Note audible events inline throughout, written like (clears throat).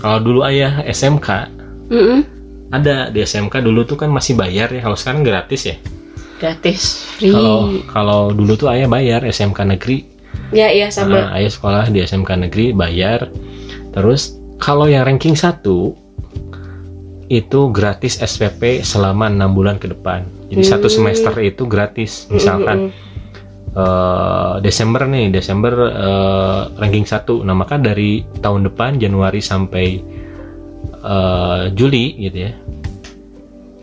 kalau dulu ayah SMK Mm-mm. ada di SMK dulu tuh kan masih bayar ya. Kalau sekarang gratis ya? Gratis free. Kalau kalau dulu tuh ayah bayar SMK negeri. Ya iya sama. Nah, ayah sekolah di SMK negeri bayar. Terus kalau yang ranking satu itu gratis SPP selama enam bulan ke depan. Jadi satu Hmm. semester itu gratis misalkan eh, Desember nih Desember eh, ranking satu. Nah maka dari tahun depan Januari sampai eh, Juli gitu ya.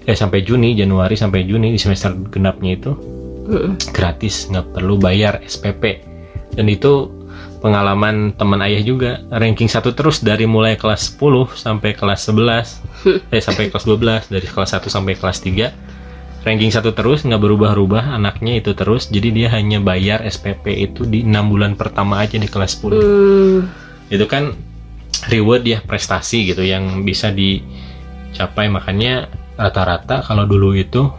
Eh sampai Juni Januari sampai Juni di semester genapnya itu gratis nggak perlu bayar SPP dan itu pengalaman teman ayah juga. Ranking satu terus dari mulai kelas 10 sampai kelas 11 eh sampai kelas 12 dari kelas 1 sampai kelas 3 ranking satu terus nggak berubah-ubah anaknya itu terus jadi dia hanya bayar SPP itu di enam bulan pertama aja di kelas 10 Hmm. itu kan reward ya prestasi gitu yang bisa dicapai. Makanya rata-rata kalau dulu itu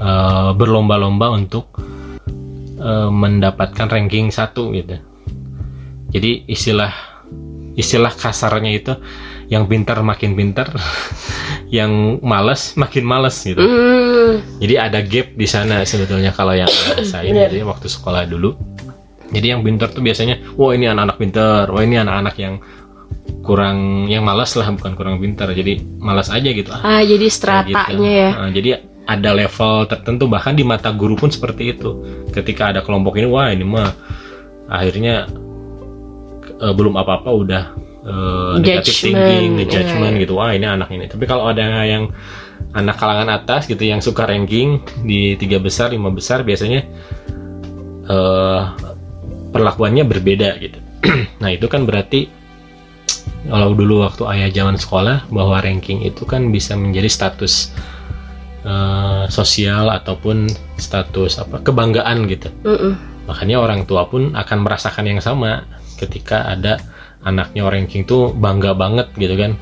eh, berlomba-lomba untuk eh, mendapatkan ranking satu gitu. Jadi istilah istilah kasarnya itu yang pintar makin pintar (laughs) yang males makin males gitu Hmm. jadi ada gap di sana sebetulnya kalau yang saya gitu ya, waktu sekolah dulu. Jadi yang pintar tuh biasanya, wah ini anak-anak pintar, wah ini anak-anak yang kurang, yang malas lah bukan kurang pintar. Jadi malas aja gitu. Ah, ah jadi kayak gitu. stratanya ya Nah, jadi ada level tertentu bahkan di mata guru pun seperti itu. Ketika ada kelompok ini, wah ini mah akhirnya eh, belum apa-apa udah eh, Judgment, thinking, judgment iya. gitu. Wah ini anak ini. Tapi kalau ada yang anak kalangan atas gitu yang suka ranking di tiga besar, lima besar biasanya eh perlakuannya berbeda gitu. (clears throat) nah itu kan berarti kalau dulu waktu ayah zaman sekolah bahwa ranking itu kan bisa menjadi status eh, sosial ataupun status apa kebanggaan gitu. Mm-mm. Makanya orang tua pun akan merasakan yang sama ketika ada anaknya ranking tuh bangga banget gitu kan.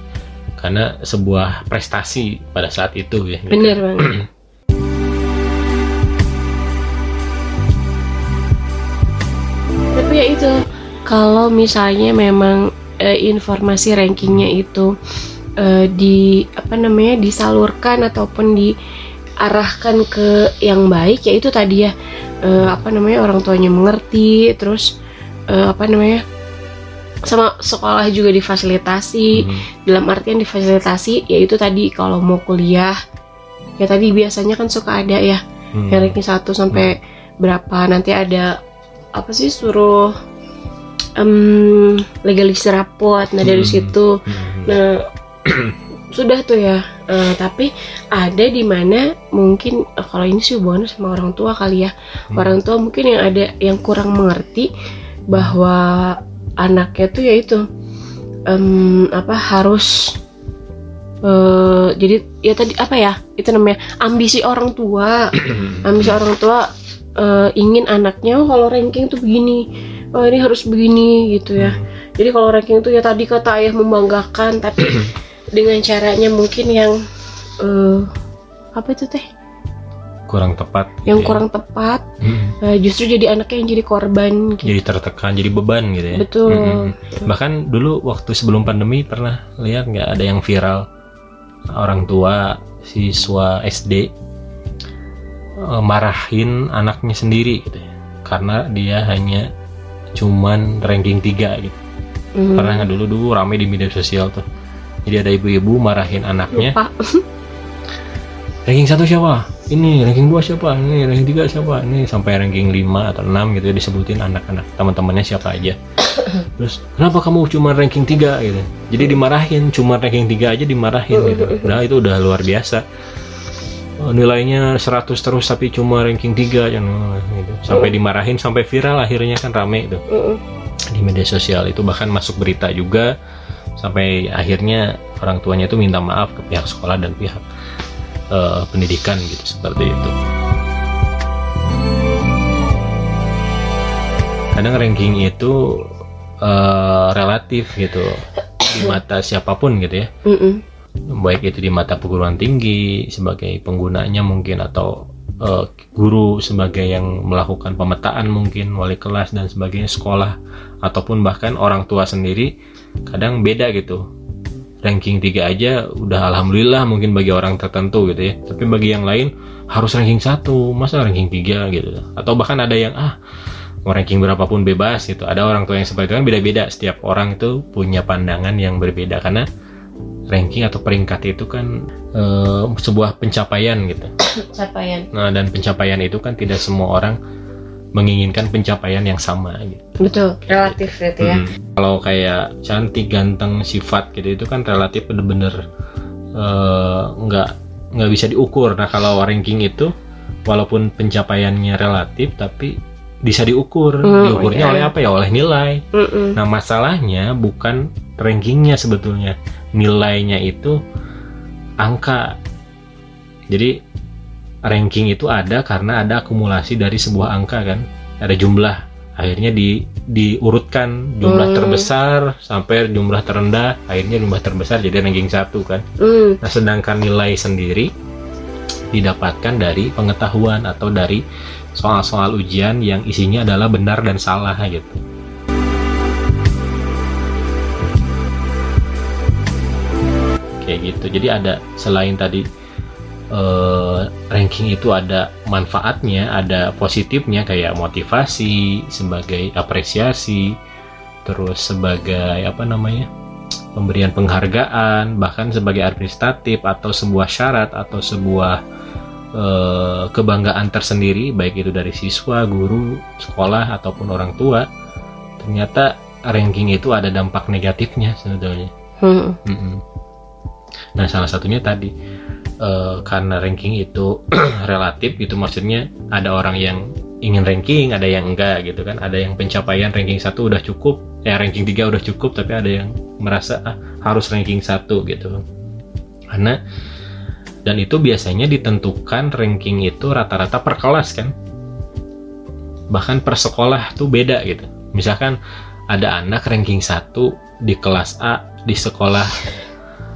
Karena sebuah prestasi pada saat itu ya. gitu. bener (clears throat) banget tapi ya itu kalau misalnya memang eh, informasi rankingnya itu eh, di apa namanya disalurkan ataupun diarahkan ke yang baik ya itu tadi ya eh, apa namanya orang tuanya mengerti terus eh, apa namanya sama sekolah juga difasilitasi Mhm. dalam artian difasilitasi yaitu tadi kalau mau kuliah ya tadi biasanya kan suka ada ya Hmm. yang ranking 1 sampai berapa nanti ada apa sih suruh em legalisir rapot nah dari Hmm. situ Mhm. nah (clears throat) sudah tuh ya Eh, tapi ada di mana mungkin eh, kalau ini sih hubungannya sama orang tua kali ya Hmm. orang tua mungkin yang ada yang kurang mengerti bahwa anaknya tuh ya itu em, apa harus eh, jadi ya tadi apa ya itu namanya ambisi orang tua. (clears throat) Ambisi orang tua eh, ingin anaknya oh, kalau ranking tuh begini oh ini harus begini gitu ya. Jadi kalau ranking itu ya tadi kata ayah membanggakan tapi (clears throat) dengan caranya mungkin yang eh, apa itu teh kurang tepat. yang ya. kurang tepat Mhm. eh, justru jadi anaknya yang jadi korban gitu Jadi tertekan, jadi beban gitu ya. betul Mhm. Bahkan dulu waktu sebelum pandemi pernah lihat nggak ada yang viral orang tua siswa SD eh, marahin anaknya sendiri gitu ya. Karena dia hanya cuman ranking 3 gitu. Mhm. Pernah nggak dulu dulu rame di media sosial tuh. Jadi ada ibu-ibu marahin anaknya. lupa (laughs) Ranking satu siapa? Ini ranking 2 siapa? Ini ranking 3 siapa? Ini sampai ranking 5 atau 6 gitu ya disebutin anak-anak teman-temannya siapa aja. (coughs) Terus kenapa kamu cuma ranking 3 gitu. Jadi dimarahin cuma ranking 3 aja dimarahin gitu. (coughs) Nah, itu udah luar biasa. Oh, nilainya 100 terus tapi cuma ranking 3 aja nah, gitu. Sampai dimarahin sampai viral akhirnya kan rame itu di media sosial itu bahkan masuk berita juga sampai akhirnya orang tuanya itu minta maaf ke pihak sekolah dan pihak eh, pendidikan gitu seperti itu. Kadang ranking itu eh, relatif gitu di mata siapa pun gitu ya, Mhm. baik itu di mata perguruan tinggi sebagai penggunanya mungkin atau eh, guru sebagai yang melakukan pemetaan mungkin wali kelas dan sebagainya sekolah ataupun bahkan orang tua sendiri kadang beda gitu ranking 3 aja udah alhamdulillah mungkin bagi orang tertentu gitu ya. Tapi bagi yang lain harus ranking satu. Masa ranking 3 gitu? Atau bahkan ada yang ah mau ranking berapapun bebas gitu. Ada orang tua yang seperti itu kan beda-beda. Setiap orang itu punya pandangan yang berbeda. Karena ranking atau peringkat itu kan eh, sebuah pencapaian gitu. Capaian. nah dan pencapaian itu kan tidak semua orang menginginkan pencapaian yang sama gitu Betul, relatif gitu ya. Hmm. Kalau kayak cantik, ganteng, sifat gitu itu kan relatif bener-bener eh, nggak nggak bisa diukur. Nah kalau ranking itu walaupun pencapaiannya relatif tapi bisa diukur. Hmm, Diukurnya iya. oleh apa ya? Oleh nilai. Mm-mm. Nah masalahnya bukan rankingnya sebetulnya, nilainya itu angka. Jadi ranking itu ada karena ada akumulasi dari sebuah angka kan, ada jumlah. Akhirnya di diurutkan jumlah Hmm. terbesar sampai jumlah terendah, akhirnya jumlah terbesar jadi ranking satu kan. Mm. Nah sedangkan nilai sendiri didapatkan dari pengetahuan atau dari soal-soal ujian yang isinya adalah benar dan salah gitu. kayak gitu jadi ada selain tadi eh, ranking itu ada manfaatnya ada positifnya kayak motivasi sebagai apresiasi terus sebagai apa namanya pemberian penghargaan bahkan sebagai administratif atau sebuah syarat atau sebuah eh, kebanggaan tersendiri baik itu dari siswa guru sekolah ataupun orang tua ternyata ranking itu ada dampak negatifnya sebetulnya Mm. Mm-mm. Nah, salah satunya tadi eh, karena ranking itu (clears throat) relatif gitu maksudnya ada orang yang ingin ranking, ada yang enggak gitu kan. Ada yang pencapaian ranking satu udah cukup, ya ranking 3 udah cukup tapi ada yang merasa ah, harus ranking satu gitu. Karena dan itu biasanya ditentukan ranking itu rata-rata per kelas kan. Bahkan per sekolah tuh beda gitu. Misalkan ada anak ranking 1 di kelas A di sekolah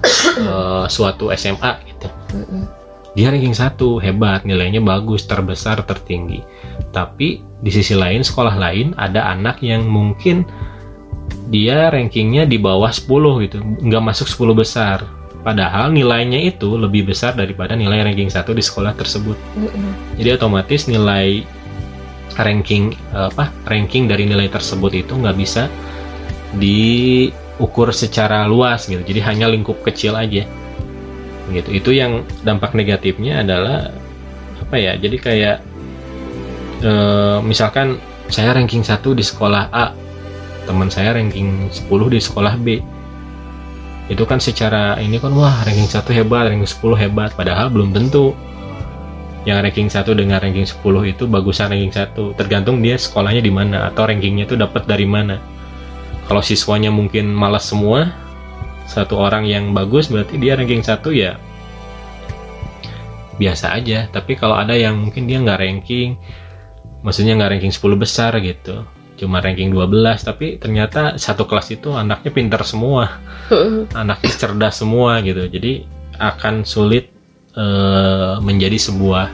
(coughs) eh, suatu SMA. Mm-mm. Dia ranking 1, hebat, nilainya bagus, terbesar, tertinggi. Tapi di sisi lain sekolah lain ada anak yang mungkin dia rankingnya di bawah 10 gitu, nggak masuk 10 besar. Padahal nilainya itu lebih besar daripada nilai ranking 1 di sekolah tersebut. Jadi otomatis nilai ranking apa ranking dari nilai tersebut itu nggak bisa diukur secara luas gitu. Jadi hanya lingkup kecil aja. Gitu. Itu yang dampak negatifnya adalah apa ya? Jadi kayak eh, misalkan saya ranking 1 di sekolah A, teman saya ranking 10 di sekolah B. Itu kan secara ini kan wah ranking 1 hebat, ranking 10 hebat, padahal belum tentu yang ranking 1 dengan ranking 10 itu bagusan ranking 1 tergantung dia sekolahnya di mana atau rankingnya itu dapat dari mana kalau siswanya mungkin malas semua satu orang yang bagus berarti dia ranking 1 ya biasa aja tapi kalau ada yang mungkin dia nggak ranking maksudnya nggak ranking 10 besar gitu cuma ranking 12 tapi ternyata satu kelas itu anaknya pintar semua (laughs) anaknya cerdas semua gitu jadi akan sulit eh, menjadi sebuah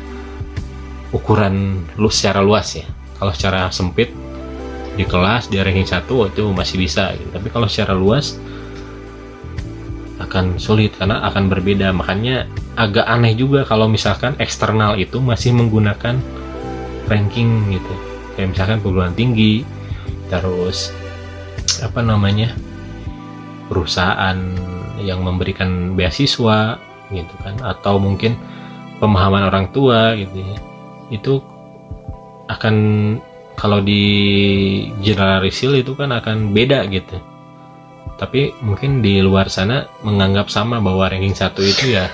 ukuran lu secara luas ya kalau secara sempit di kelas dia ranking 1 itu masih bisa gitu. tapi kalau secara luas akan sulit karena akan berbeda. Makanya agak aneh juga kalau misalkan eksternal itu masih menggunakan ranking gitu. Kayak misalkan perguruan tinggi terus apa namanya perusahaan yang memberikan beasiswa gitu kan atau mungkin pemahaman orang tua gitu ya. Itu akan kalau di generalisir itu kan akan beda gitu tapi mungkin di luar sana menganggap sama bahwa ranking satu itu ya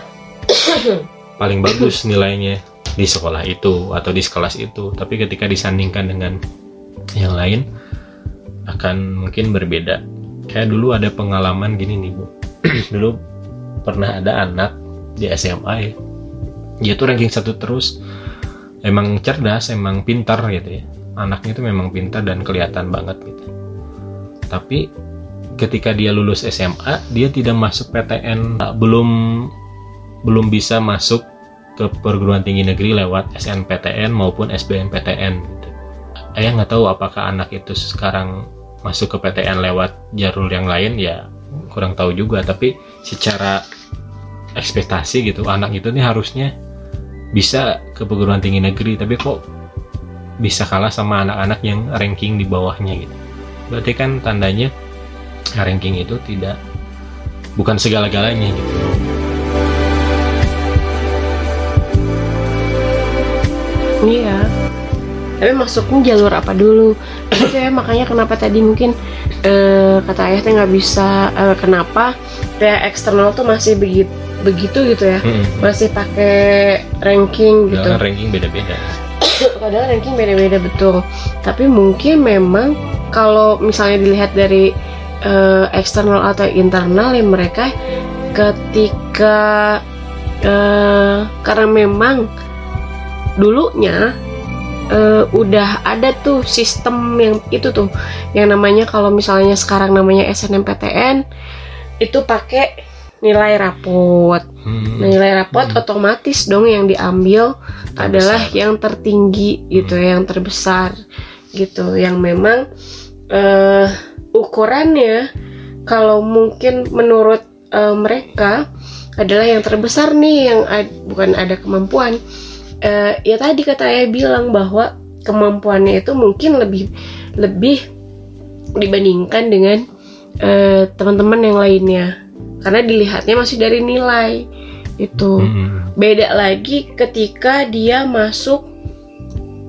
(coughs) paling bagus nilainya di sekolah itu atau di kelas itu. Tapi ketika disandingkan dengan yang lain akan mungkin berbeda. Kayak dulu ada pengalaman gini nih bu. (coughs) Dulu pernah ada anak di SMA ya dia tuh ranking satu terus. Emang cerdas emang pintar gitu ya. Anaknya itu memang pintar dan kelihatan banget gitu. Tapi ketika dia lulus SMA dia tidak masuk PTN belum belum bisa masuk ke perguruan tinggi negeri lewat SNPTN maupun SBMPTN gitu. Ayah nggak tahu apakah anak itu sekarang masuk ke PTN lewat jalur yang lain ya kurang tahu juga tapi secara ekspektasi gitu anak itu nih harusnya bisa ke perguruan tinggi negeri tapi kok bisa kalah sama anak-anak yang ranking di bawahnya gitu berarti kan tandanya ranking itu tidak bukan segala-galanya gitu Iya. Tapi masuknya jalur apa dulu? Itu ya makanya kenapa tadi mungkin eh, kata ayah teh nggak bisa eh, kenapa kayak eksternal tuh masih begitu begitu gitu ya Hmm. masih pakai ranking gitu Padahal ranking beda-beda (coughs) padahal ranking beda-beda betul tapi mungkin memang kalau misalnya dilihat dari eh, eksternal atau internal ya mereka ketika eh, karena memang dulunya eh, udah ada tuh sistem yang itu tuh yang namanya kalau misalnya sekarang namanya SNMPTN itu pakai nilai rapot Hmm. Nilai rapot Hmm. otomatis dong yang diambil adalah yang tertinggi gitu Hmm. yang terbesar gitu yang memang eh ukurannya kalau mungkin menurut eh, mereka adalah yang terbesar nih yang ad- bukan ada kemampuan. Eh, ya tadi kata ayah bilang bahwa kemampuannya itu mungkin lebih lebih dibandingkan dengan eh, teman-teman yang lainnya. Karena dilihatnya masih dari nilai itu. Hmm. beda lagi ketika dia masuk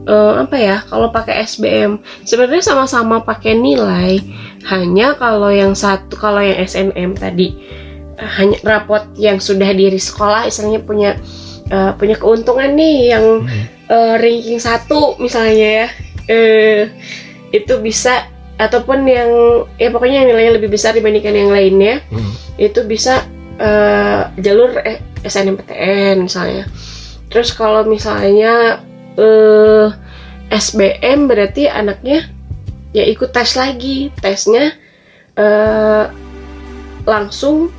eh, apa ya kalau pakai SBM sebenarnya sama-sama pakai nilai hanya kalau yang satu kalau yang SNM tadi hanya rapot yang sudah diri sekolah istilahnya punya eh, punya keuntungan nih yang Hmm. eh, ranking satu misalnya ya eh, itu bisa ataupun yang ya pokoknya yang nilainya lebih besar dibandingkan yang lainnya Hmm. itu bisa eh, jalur SNMPTN misalnya. Terus kalau misalnya eh, SBM berarti anaknya ya ikut tes lagi, tesnya eh, langsung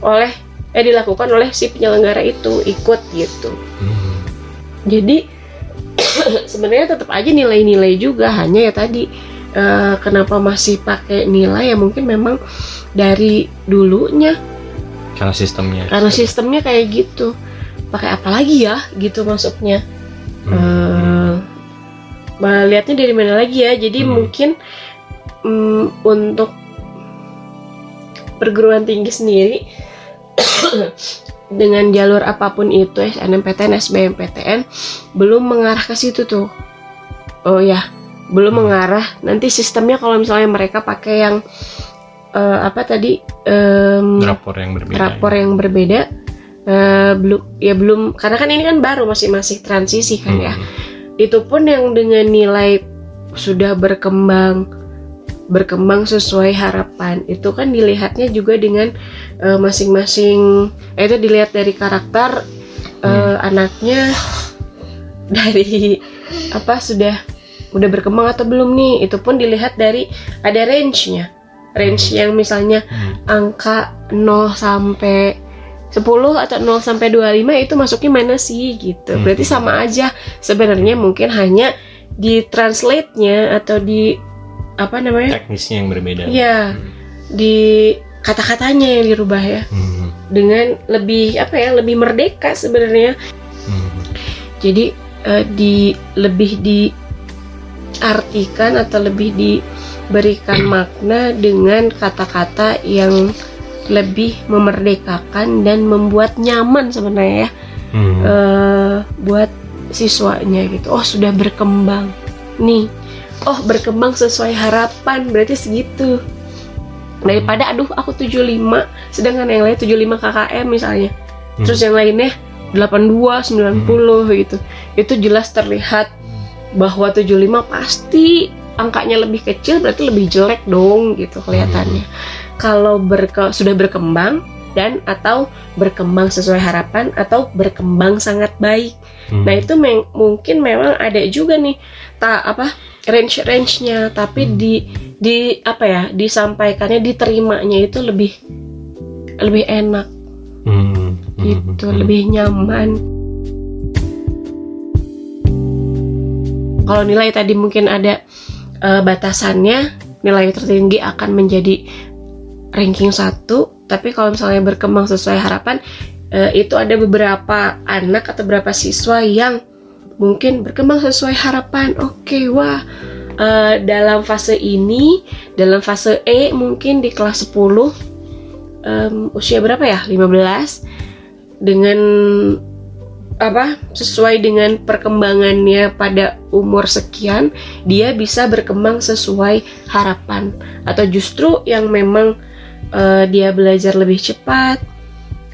oleh eh dilakukan oleh si penyelenggara itu ikut gitu. Hmm. Jadi (coughs) sebenarnya tetap aja nilai-nilai juga. Hanya ya tadi eh, kenapa masih pakai nilai? Ya mungkin memang dari dulunya. Karena sistemnya. Karena sistemnya kayak gitu. Pakai apa lagi ya? Gitu maksudnya Hmm. eh lihatnya dari mana lagi ya jadi Hmm. mungkin mm, untuk perguruan tinggi sendiri (coughs) dengan jalur apa pun itu SNMPTN, SBMPTN belum mengarah ke situ tuh oh ya belum Hmm. mengarah nanti sistemnya kalau misalnya mereka pakai yang eh, apa tadi em, rapor yang berbeda rapor yang berbeda eh, belum ya belum karena kan ini kan baru masih masih transisi kan ya Hmm. itu pun yang dengan nilai sudah berkembang berkembang sesuai harapan itu kan dilihatnya juga dengan eh, masing-masing eh, itu dilihat dari karakter eh, anaknya (laughs) dari apa sudah udah berkembang atau belum nih itu pun dilihat dari ada range-nya range yang misalnya Hmm. angka 0 sampai 10 atau 0 sampai 25 itu masuknya mana sih gitu. Hmm. Berarti sama aja sebenarnya mungkin hanya di translate-nya atau di apa namanya? teknisnya yang berbeda Iya, Hmm. di kata-katanya yang dirubah ya Hmm. dengan lebih apa ya? lebih merdeka sebenarnya. Hmm. Jadi eh, di lebih diartikan atau lebih diberikan makna dengan kata-kata yang lebih memerdekakan dan membuat nyaman sebenarnya ya Hmm. eh, buat siswanya gitu. Oh sudah berkembang nih. Oh berkembang sesuai harapan berarti segitu. Daripada aduh aku 75 sedangkan yang lain 75 KKM misalnya. Hmm. Terus yang lainnya 82, 90 gitu. Itu jelas terlihat bahwa 75 pasti angkanya lebih kecil berarti lebih jelek dong gitu kelihatannya. Kalau berke, sudah berkembang dan atau berkembang sesuai harapan atau berkembang sangat baik. Hmm. Nah, itu meng- mungkin memang ada juga nih tak apa range-range-nya tapi Hmm. di di apa ya disampaikannya diterimanya itu lebih lebih enak Hmm. Hmm. gitu Hmm. lebih nyaman kalau nilai tadi mungkin ada eh, batasannya nilai tertinggi akan menjadi ranking satu tapi kalau misalnya berkembang sesuai harapan eh, itu ada beberapa anak atau beberapa siswa yang mungkin berkembang sesuai harapan. Oke wah eh, dalam fase ini dalam fase E mungkin di kelas 10 em, usia berapa ya? 15 dengan apa sesuai dengan perkembangannya pada umur sekian dia bisa berkembang sesuai harapan. Atau justru yang memang eh, dia belajar lebih cepat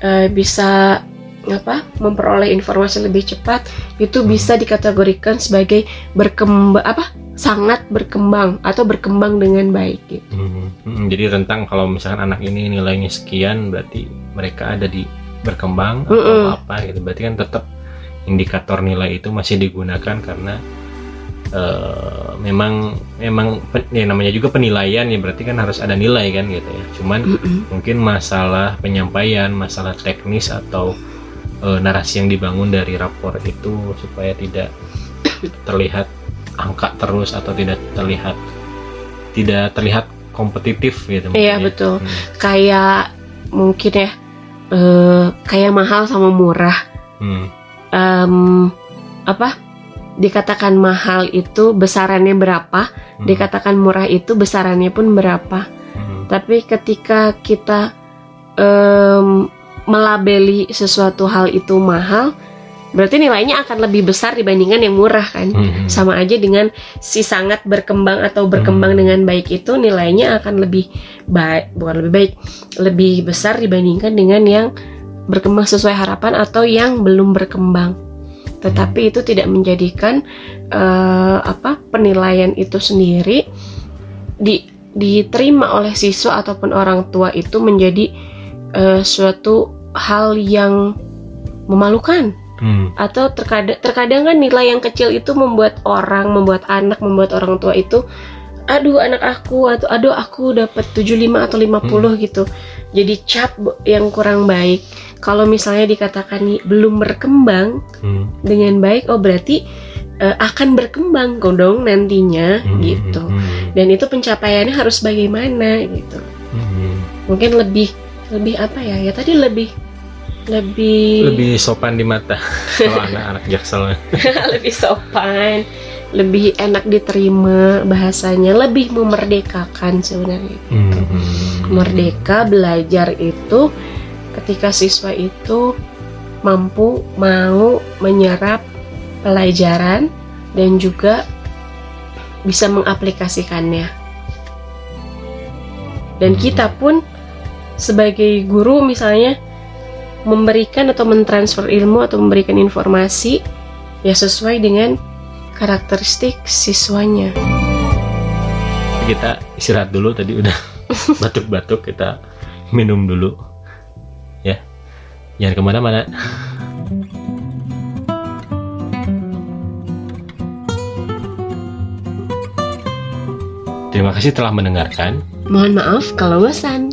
eh, bisa apa memperoleh informasi lebih cepat itu bisa dikategorikan sebagai berkembang apa sangat berkembang atau berkembang dengan baik gitu. Hmm, hmm, jadi rentang kalau misalkan anak ini nilainya sekian berarti mereka ada di berkembang atau Mm-mm. apa gitu berarti kan tetap indikator nilai itu masih digunakan karena eh, memang memang ya namanya juga penilaian ya berarti kan harus ada nilai kan gitu ya cuman Mm-mm. mungkin masalah penyampaian masalah teknis atau eh, narasi yang dibangun dari rapor itu supaya tidak terlihat angka terus atau tidak terlihat tidak terlihat kompetitif gitu Iya, ya. betul. Hmm. Kayak mungkin ya eh, kayak mahal sama murah. Hmm. Em, apa? Dikatakan mahal itu besarannya berapa, Hmm. dikatakan murah itu besarannya pun berapa. Hmm. Tapi ketika kita em, melabeli sesuatu hal itu mahal, berarti nilainya akan lebih besar dibandingkan yang murah kan? Hmm. Sama aja dengan si sangat berkembang atau berkembang Hmm. dengan baik itu nilainya akan lebih baik, bukan lebih baik, lebih besar dibandingkan dengan yang berkembang sesuai harapan atau yang belum berkembang. Tetapi itu tidak menjadikan eh, apa penilaian itu sendiri. Di diterima oleh siswa ataupun orang tua itu menjadi eh, suatu hal yang memalukan. Hmm. atau terkadang terkadang kan nilai yang kecil itu membuat orang membuat anak membuat orang tua itu aduh anak aku atau aduh aku dapat 75 atau 50 gitu. Jadi cap yang kurang baik kalau misalnya dikatakan nih belum berkembang Hmm. dengan baik oh berarti eh, akan berkembang kok dong nantinya Hmm. gitu Hmm. dan itu pencapaiannya harus bagaimana gitu Hmm. mungkin lebih lebih apa ya ya tadi lebih lebih lebih sopan di mata kalau (laughs) anak-anak jaksel (laughs) lebih sopan, lebih enak diterima bahasanya, lebih memerdekakan sebenarnya. Hmm. Merdeka belajar itu ketika siswa itu mampu mau menyerap pelajaran dan juga bisa mengaplikasikannya. Dan Hmm. kita pun sebagai guru misalnya memberikan atau mentransfer ilmu atau memberikan informasi ya sesuai dengan karakteristik siswanya. kita istirahat dulu tadi udah (laughs) batuk-batuk kita minum dulu jangan ke mana-mana Terima kasih telah mendengarkan. Mohon maaf kalau bosan.